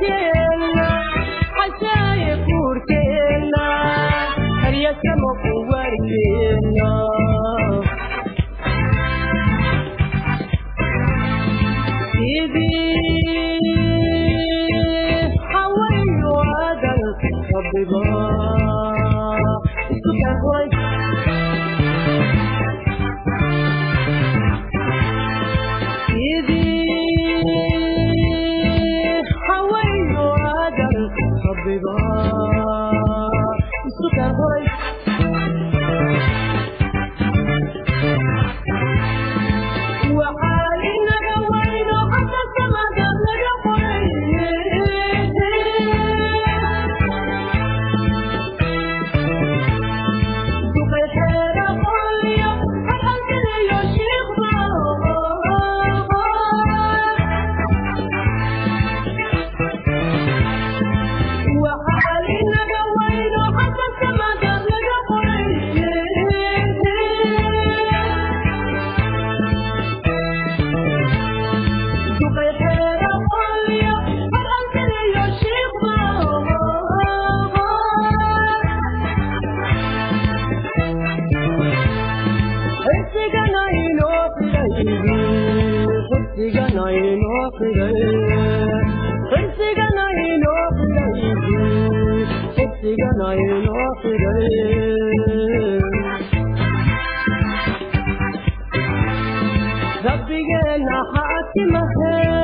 见。could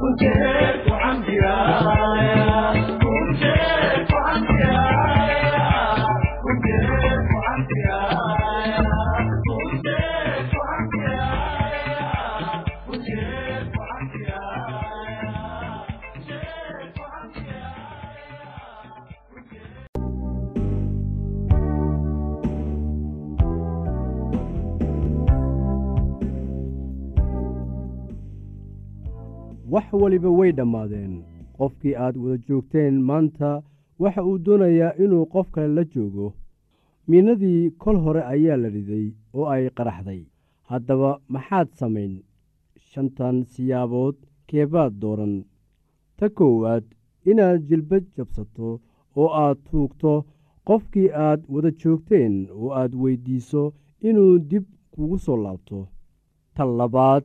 kuntee wax waliba way dhammaadeen. Qofkii aad wada joogteen maanta waxa uu doonayaa inuu qof kale la joogo. Miinadii kol hore ayaa la riday oo ay qaraxday. Haddaba maxaad samayn? Shantan siyaabood keebaad dooran. Ta koowaad inaad jilbad jabsato oo aad tuugto qofkii aad wada joogteen oo aad weyddiiso inuu dib kugu soo laabto. Ta labaad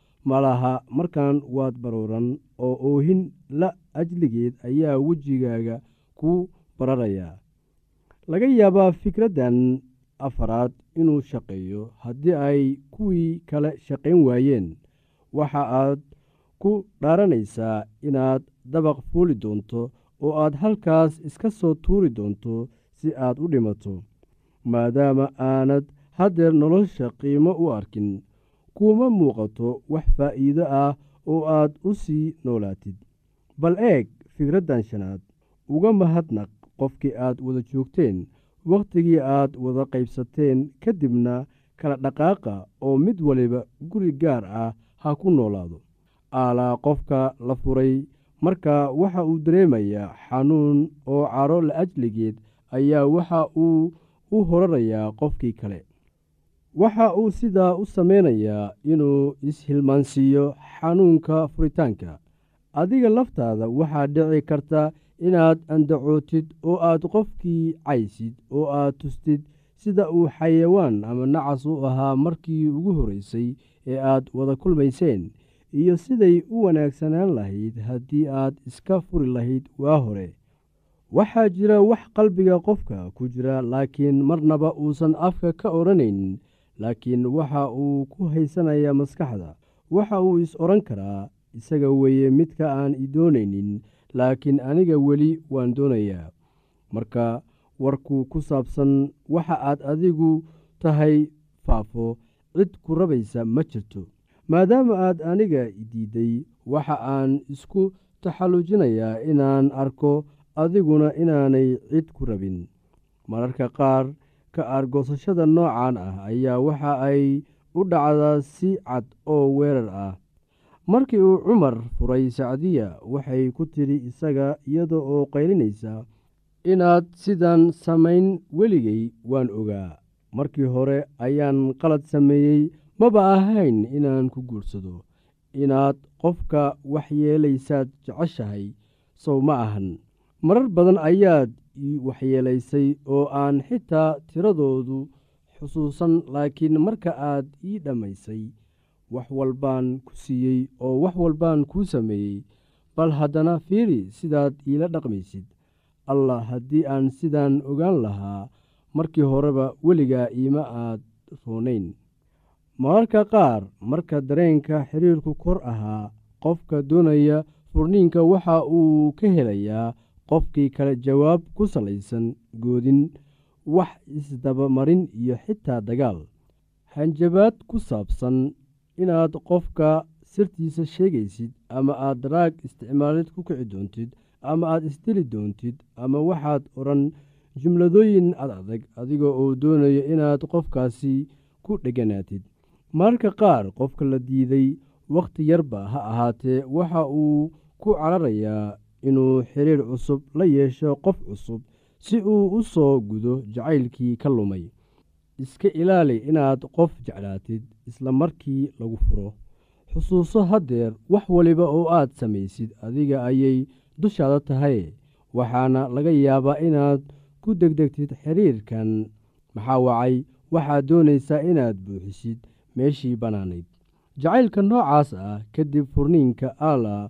malaha markan waad baruuran oo oohin la ajligeed ayaa wejigaaga ku bararayaa laga yaabaa fikraddan afaraad inuu shaqeeyo haddii ay kuwii kale shaqayn waayeen. Waxa aad ku dhaaranaysaa inaad dabaq fuuli doonto oo aad halkaas iska soo tuuri doonto si aad u dhimato maadaama aanad haddeer nolosha qiimo u arkin kuuma muuqato wax faa'iido ah oo aad u sii noolaatid. Bal eeg fikraddan shanaad uga mahadnaq qofkii aad wada joogteen wakhtigii aad wada qaybsateen ka dibna kala dhaqaaqa oo mid waliba guri gaar ah ha ku noolaado. Aalaa qofka la furay markaa waxa uu dareemayaa xanuun oo caro la ajligeed ayaa waxa uu u horarayaa qofkii kale waxa uu sidaa u samaynayaa inuu ishilmaansiiyo xanuunka furitaanka. Adiga laftaada waxaa dhici karta inaad andacootid oo aad qofkii caysid oo aad tustid sida uu xayawaan ama nacas u ahaa markii ugu horreysay ee aad wada kulmayseen iyo siday u wanaagsanaan lahayd haddii aad iska furi lahayd waa hore. Waxaa jira wax qalbiga qofka ku jira laakiin marnaba uusan afka ka odhanaynin laakiin waxa uu ku haysanayaa maskaxda. Waxa uu is odhan karaa isaga weeye midka aan i doonaynin laakiin aniga weli waan doonayaa. Marka warku ku saabsan waxa aad adigu tahay faafo cid ku rabaysa ma jirto. Maadaama aad aniga diidday waxa aan isku taxallujinayaa inaan arko adiguna inaanay cid ku rabin. Mararka qaar ka aargoosashada noocan ah ayaa waxa ay u dhacdaa si cad oo weerar ah. Markii uu cumar furay sacdiya waxay ku tidhi isaga iyada oo qaylinaysa inaad sidan samayn weligay waan ogaa. Markii hore ayaan qalad sameeyey maba ahayn inaan ku guursado. Inaad qofka waxyeelaysaad jeceshahay sow ma ahan. Marar badan ayaad waxyeelaysay oo aan xitaa tiradoodu xusuusan laakiin marka aad ii dhammaysay wax walbaan ku siiyey oo wax walbaan kuu sameeyey bal haddana fiiri sidaad iila dhaqmaysid. Allah haddii aan sidaan ogaan lahaa markii horeba weligaa iima aad roonayn. Mararka qaar marka dareenka xiriirku kor ahaa qofka doonaya furniinka waxa uu ka helayaa qofkii kale jawaab ku salaysan goodin wax isdabamarin iyo xitaa dagaal. Hanjabaad ku saabsan inaad qofka sirtiisa sheegaysid ama aad daraag isticmaalid ku kici doontid ama aad isdili doontid ama waxaad odhan jumladooyin ad adag adiga oo doonaya inaad qofkaasi ku dheganaatid. Mararka qaar qofka la diiday wakhti yarba ha ahaatee waxa uu ku cararayaa inuu xiriir cusub la yeesho qof cusub si uu u soo gudo jacaylkii ka lumay. Iska ilaali inaad qof jeclaatid isla markii lagu furo. Xusuuso haddeer wax waliba oo aad samaysid adiga ayay dushaada tahay. Waxaana laga yaabaa inaad ku degdegtid xiriirkan. Maxaa wacay? Waxaad doonaysaa inaad buuxisid meeshii bannaanayd. Jacaylka noocaas ah kadib furniinka allah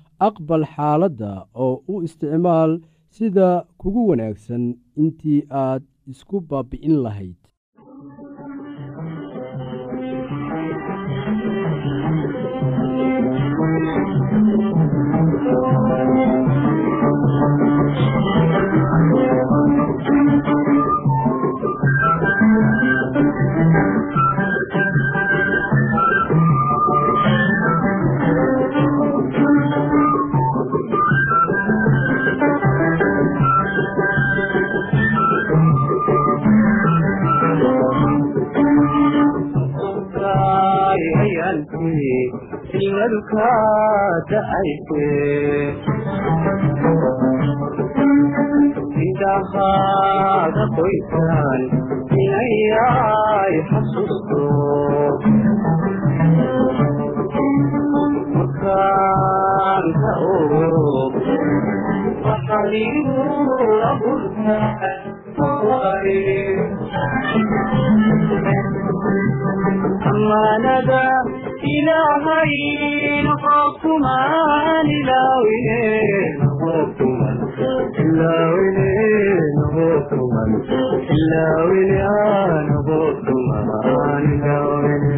aqbal xaaladda oo u isticmaal sida kugu wanaagsan intii aad isku baabi'in lahayd indhahaada qoysaan inayay xasuusto markaan ka og waxaligu amaanada ilaahay noqokumaan ilaawine noqokuman ilaawine noqokuman ilaawine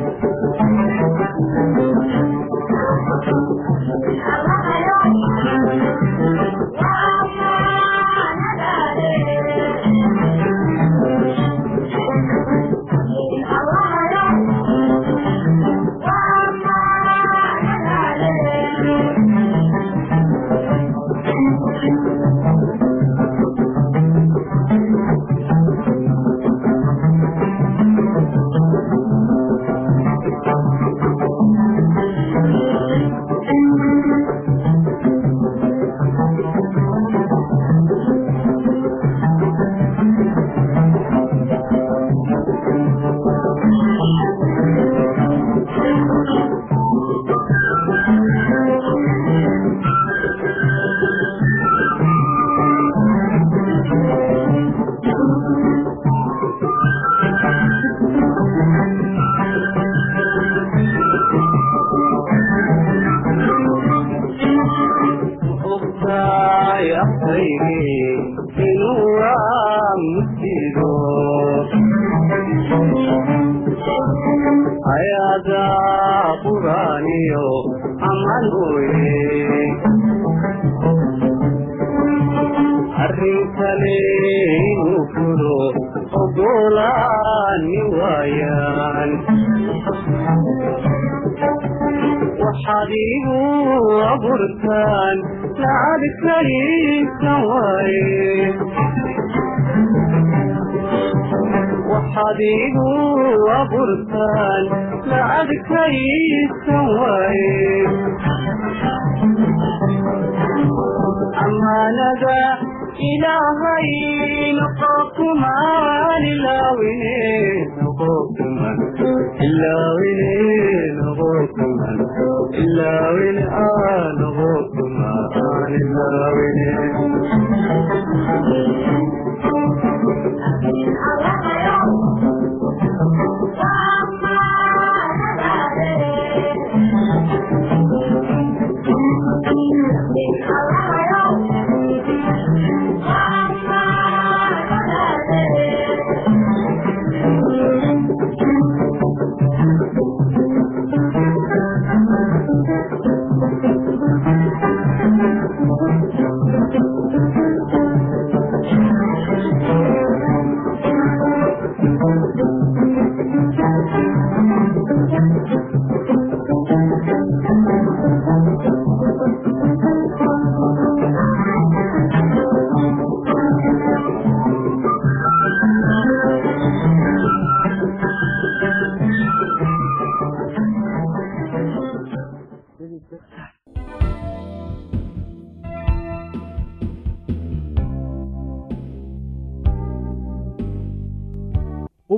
caqrigii inuu amsido ayaada quraaniyo amanuye arrin kale inuu furo ogolaan waayaan waxaad igu abuurtaan lacagkaysan waaye waxaad igu abuurtaan lacagkaysan waaye amaanada ilaahay noqokumaan ilaawine noqokuman ilaawine noqokuman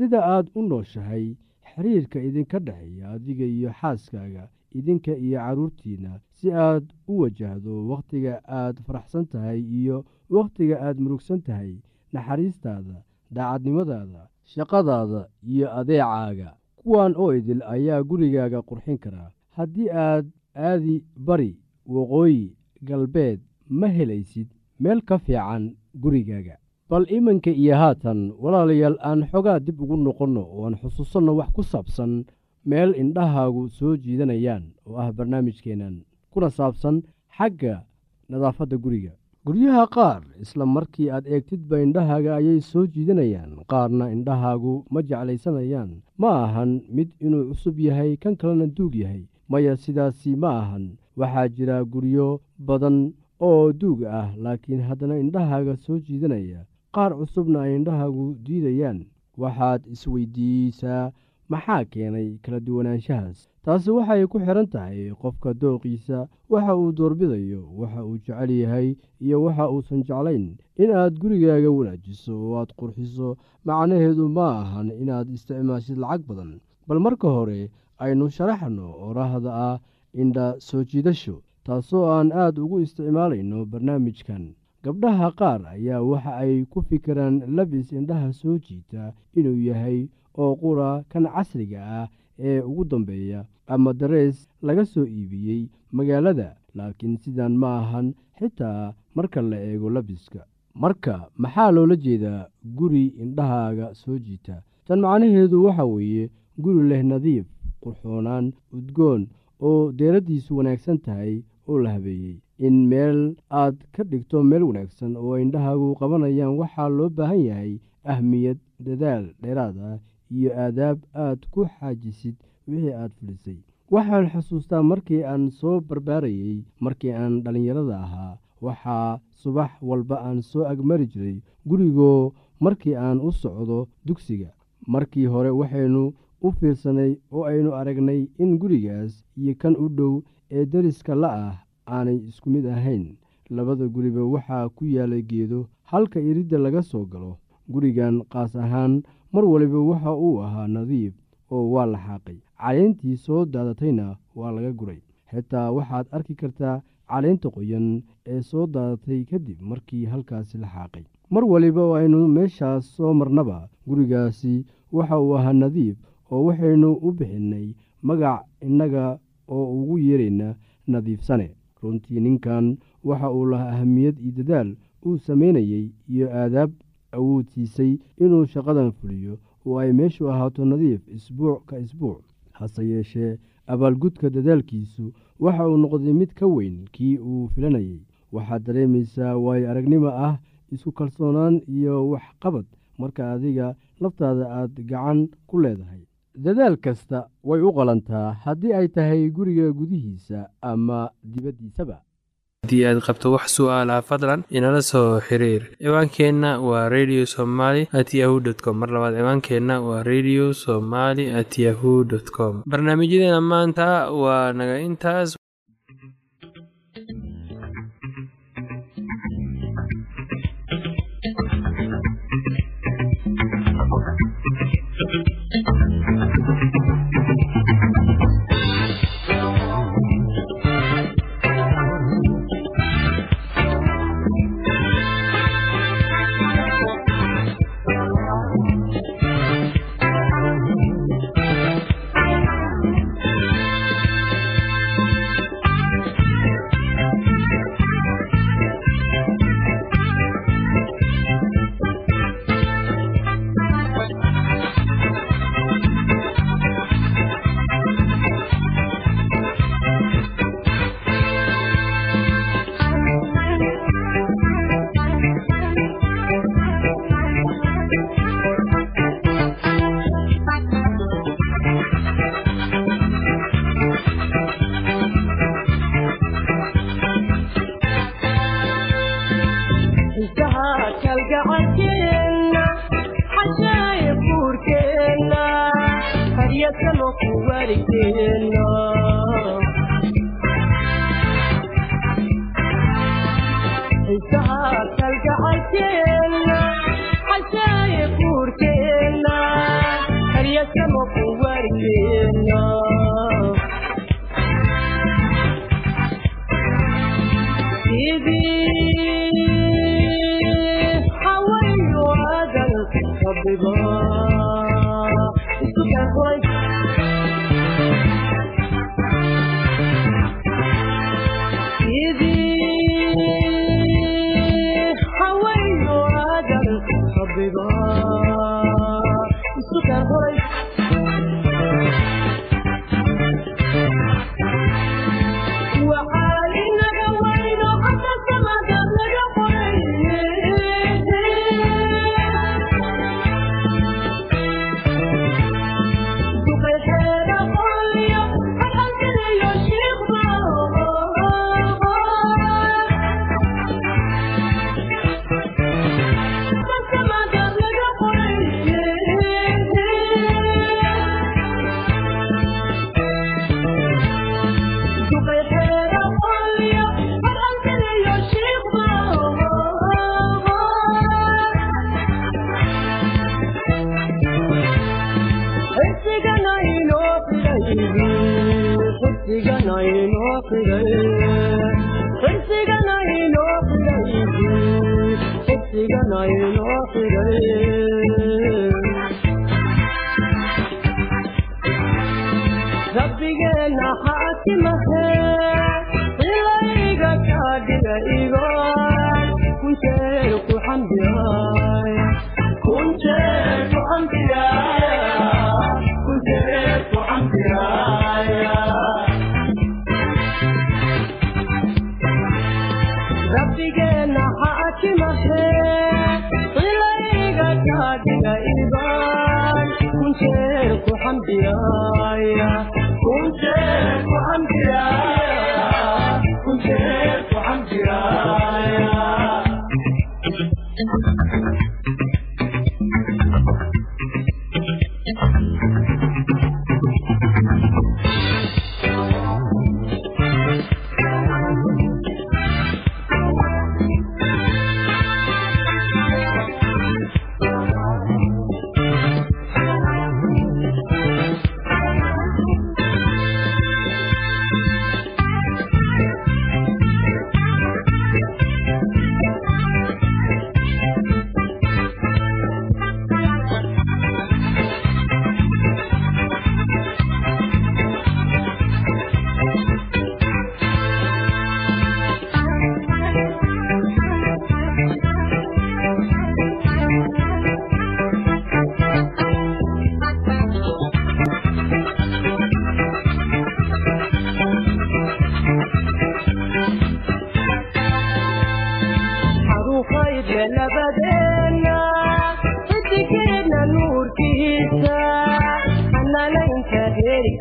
sida aad u nooshahay xiriirka idinka dhexeeya adiga iyo xaaskaaga idinka iyo carruurtiinna si aad u wajahdo wakhtiga aad faraxsan tahay iyo wakhtiga aad murugsan tahay naxariistaada daacadnimadaada shaqadaada iyo adeecaaga. Kuwan oo idil ayaa gurigaaga qurxin karaa haddii aad aadi bari waqooyi galbeed ma helaysid meel ka fiican gurigaaga bal iminka iyo haatan walaalayaal aan xogaa dib ugu noqonno oo aan xusuusanno wax ku saabsan meel indhahaagu soo jiidanayaan oo ah barnaamijkeennan kuna saabsan xagga nadaafadda guriga. Guryaha qaar isla markii aad eegtidba indhahaaga ayay soo jiidanayaan qaarna indhahaagu ma jeclaysanayaan. Ma ahan mid inuu cusub yahay kan kalena duug yahay. Maya sidaasi ma ahan waxaa jira guryo badan oo duug ah laakiin haddana indhahaaga soo jiidanaya qaar cusubna ay indhahaagu diidayaan. Waxaad isweydiisaa maxaa keenay kala duwanaanshahaas? Taasi waxay ku xidhan tahay qofka dooqiisa waxa uu doorbidayo waxa uu jecel yahay iyo waxa uusan jeclayn. Inaad gurigaaga wanaajiso oo aad qurxiso macnaheedu ma ahan inaad isticmaashid lacag badan. Bal marka hore aynu sharaxno oraahda ah indha soo jiidasho taasoo aan aad ugu isticmaalayno barnaamijkan gabdhaha qaar ayaa waxa ay ku fikiraan labis indhaha soo jiita inuu yahay oo qura kan casriga ah ee ugu dambeeya ama darees laga soo iibiyey magaalada. Laakiin sidan ma ahan xitaa marka la eego labiska. Marka maxaa loola jeedaa guri indhahaaga soo jiita? Tan macnaheedu waxa weeye guri leh nadiif qurxoonaan udgoon oo deeraddiisu wanaagsan tahay oo la habeeyey in meel aad ka dhigto meel wanaagsan oo indhahaagu qabanayaan waxaa loo baahan yahay ahmiyad dadaal dheeraad ah iyo aadaab aad ku xaajisid wixii aad fadhisay waxaan xusuustaa markii aan soo barbaarayey markii aan dhallinyarada ahaa waxaa subax walba aan soo agmari jiray gurigoo markii aan u socdo dugsiga. Markii hore waxaynu u fiirsanay oo aynu aragnay in gurigaas iyo kan u dhow ee deriska la ah aanay isku mid ahayn. Labada guriba waxaa ku yaalay geedo halka iridda laga soo galo. Gurigan qaas ahaan mar waliba waxa uu ahaa nadiif oo waa la xaaqay. Caleyntii soo daadatayna waa laga guray xitaa waxaad arki kartaa caleynta qoyan ee soo daadatay kadib markii halkaasi la xaaqay. Mar waliba oo aynu meeshaas soo marnaba. Gurigaasi waxa uu ahaa nadiif oo waxaynu u bixinnay magac innaga oo ugu yeerayna nadiifsane runtii ninkan waxa uu lahaa ahamiyad iyo dadaal uu samaynayey iyo aadaab awood siisay inuu shaqadan fuliyo oo ay meeshu ahaato nadiif isbuuc ka isbuuc. Hase yeeshee abaalgudka dadaalkiisu waxa uu noqday mid ka weyn kii uu filanayey waxaad dareemaysaa waayo aragnimo ah isku kalsoonaan iyo waxqabad marka adiga laftaada aad gacan ku leedahay dadaal kasta way u qalantaa haddii ay tahay guriga gudihiisa ama dibaddiisaba. Haddii aad qabto wax su'aalaha fadlan inala soo xiriir. Ciwaankeenna waa radio somaly at yahu t mar labaad ciwaankeenna waa radio somaly at yahu dt com. Barnaamijyadeena maanta waa naga intaas aad kama ku waariteen ないのくらい」「ケチがないのくらい」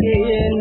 reerkeena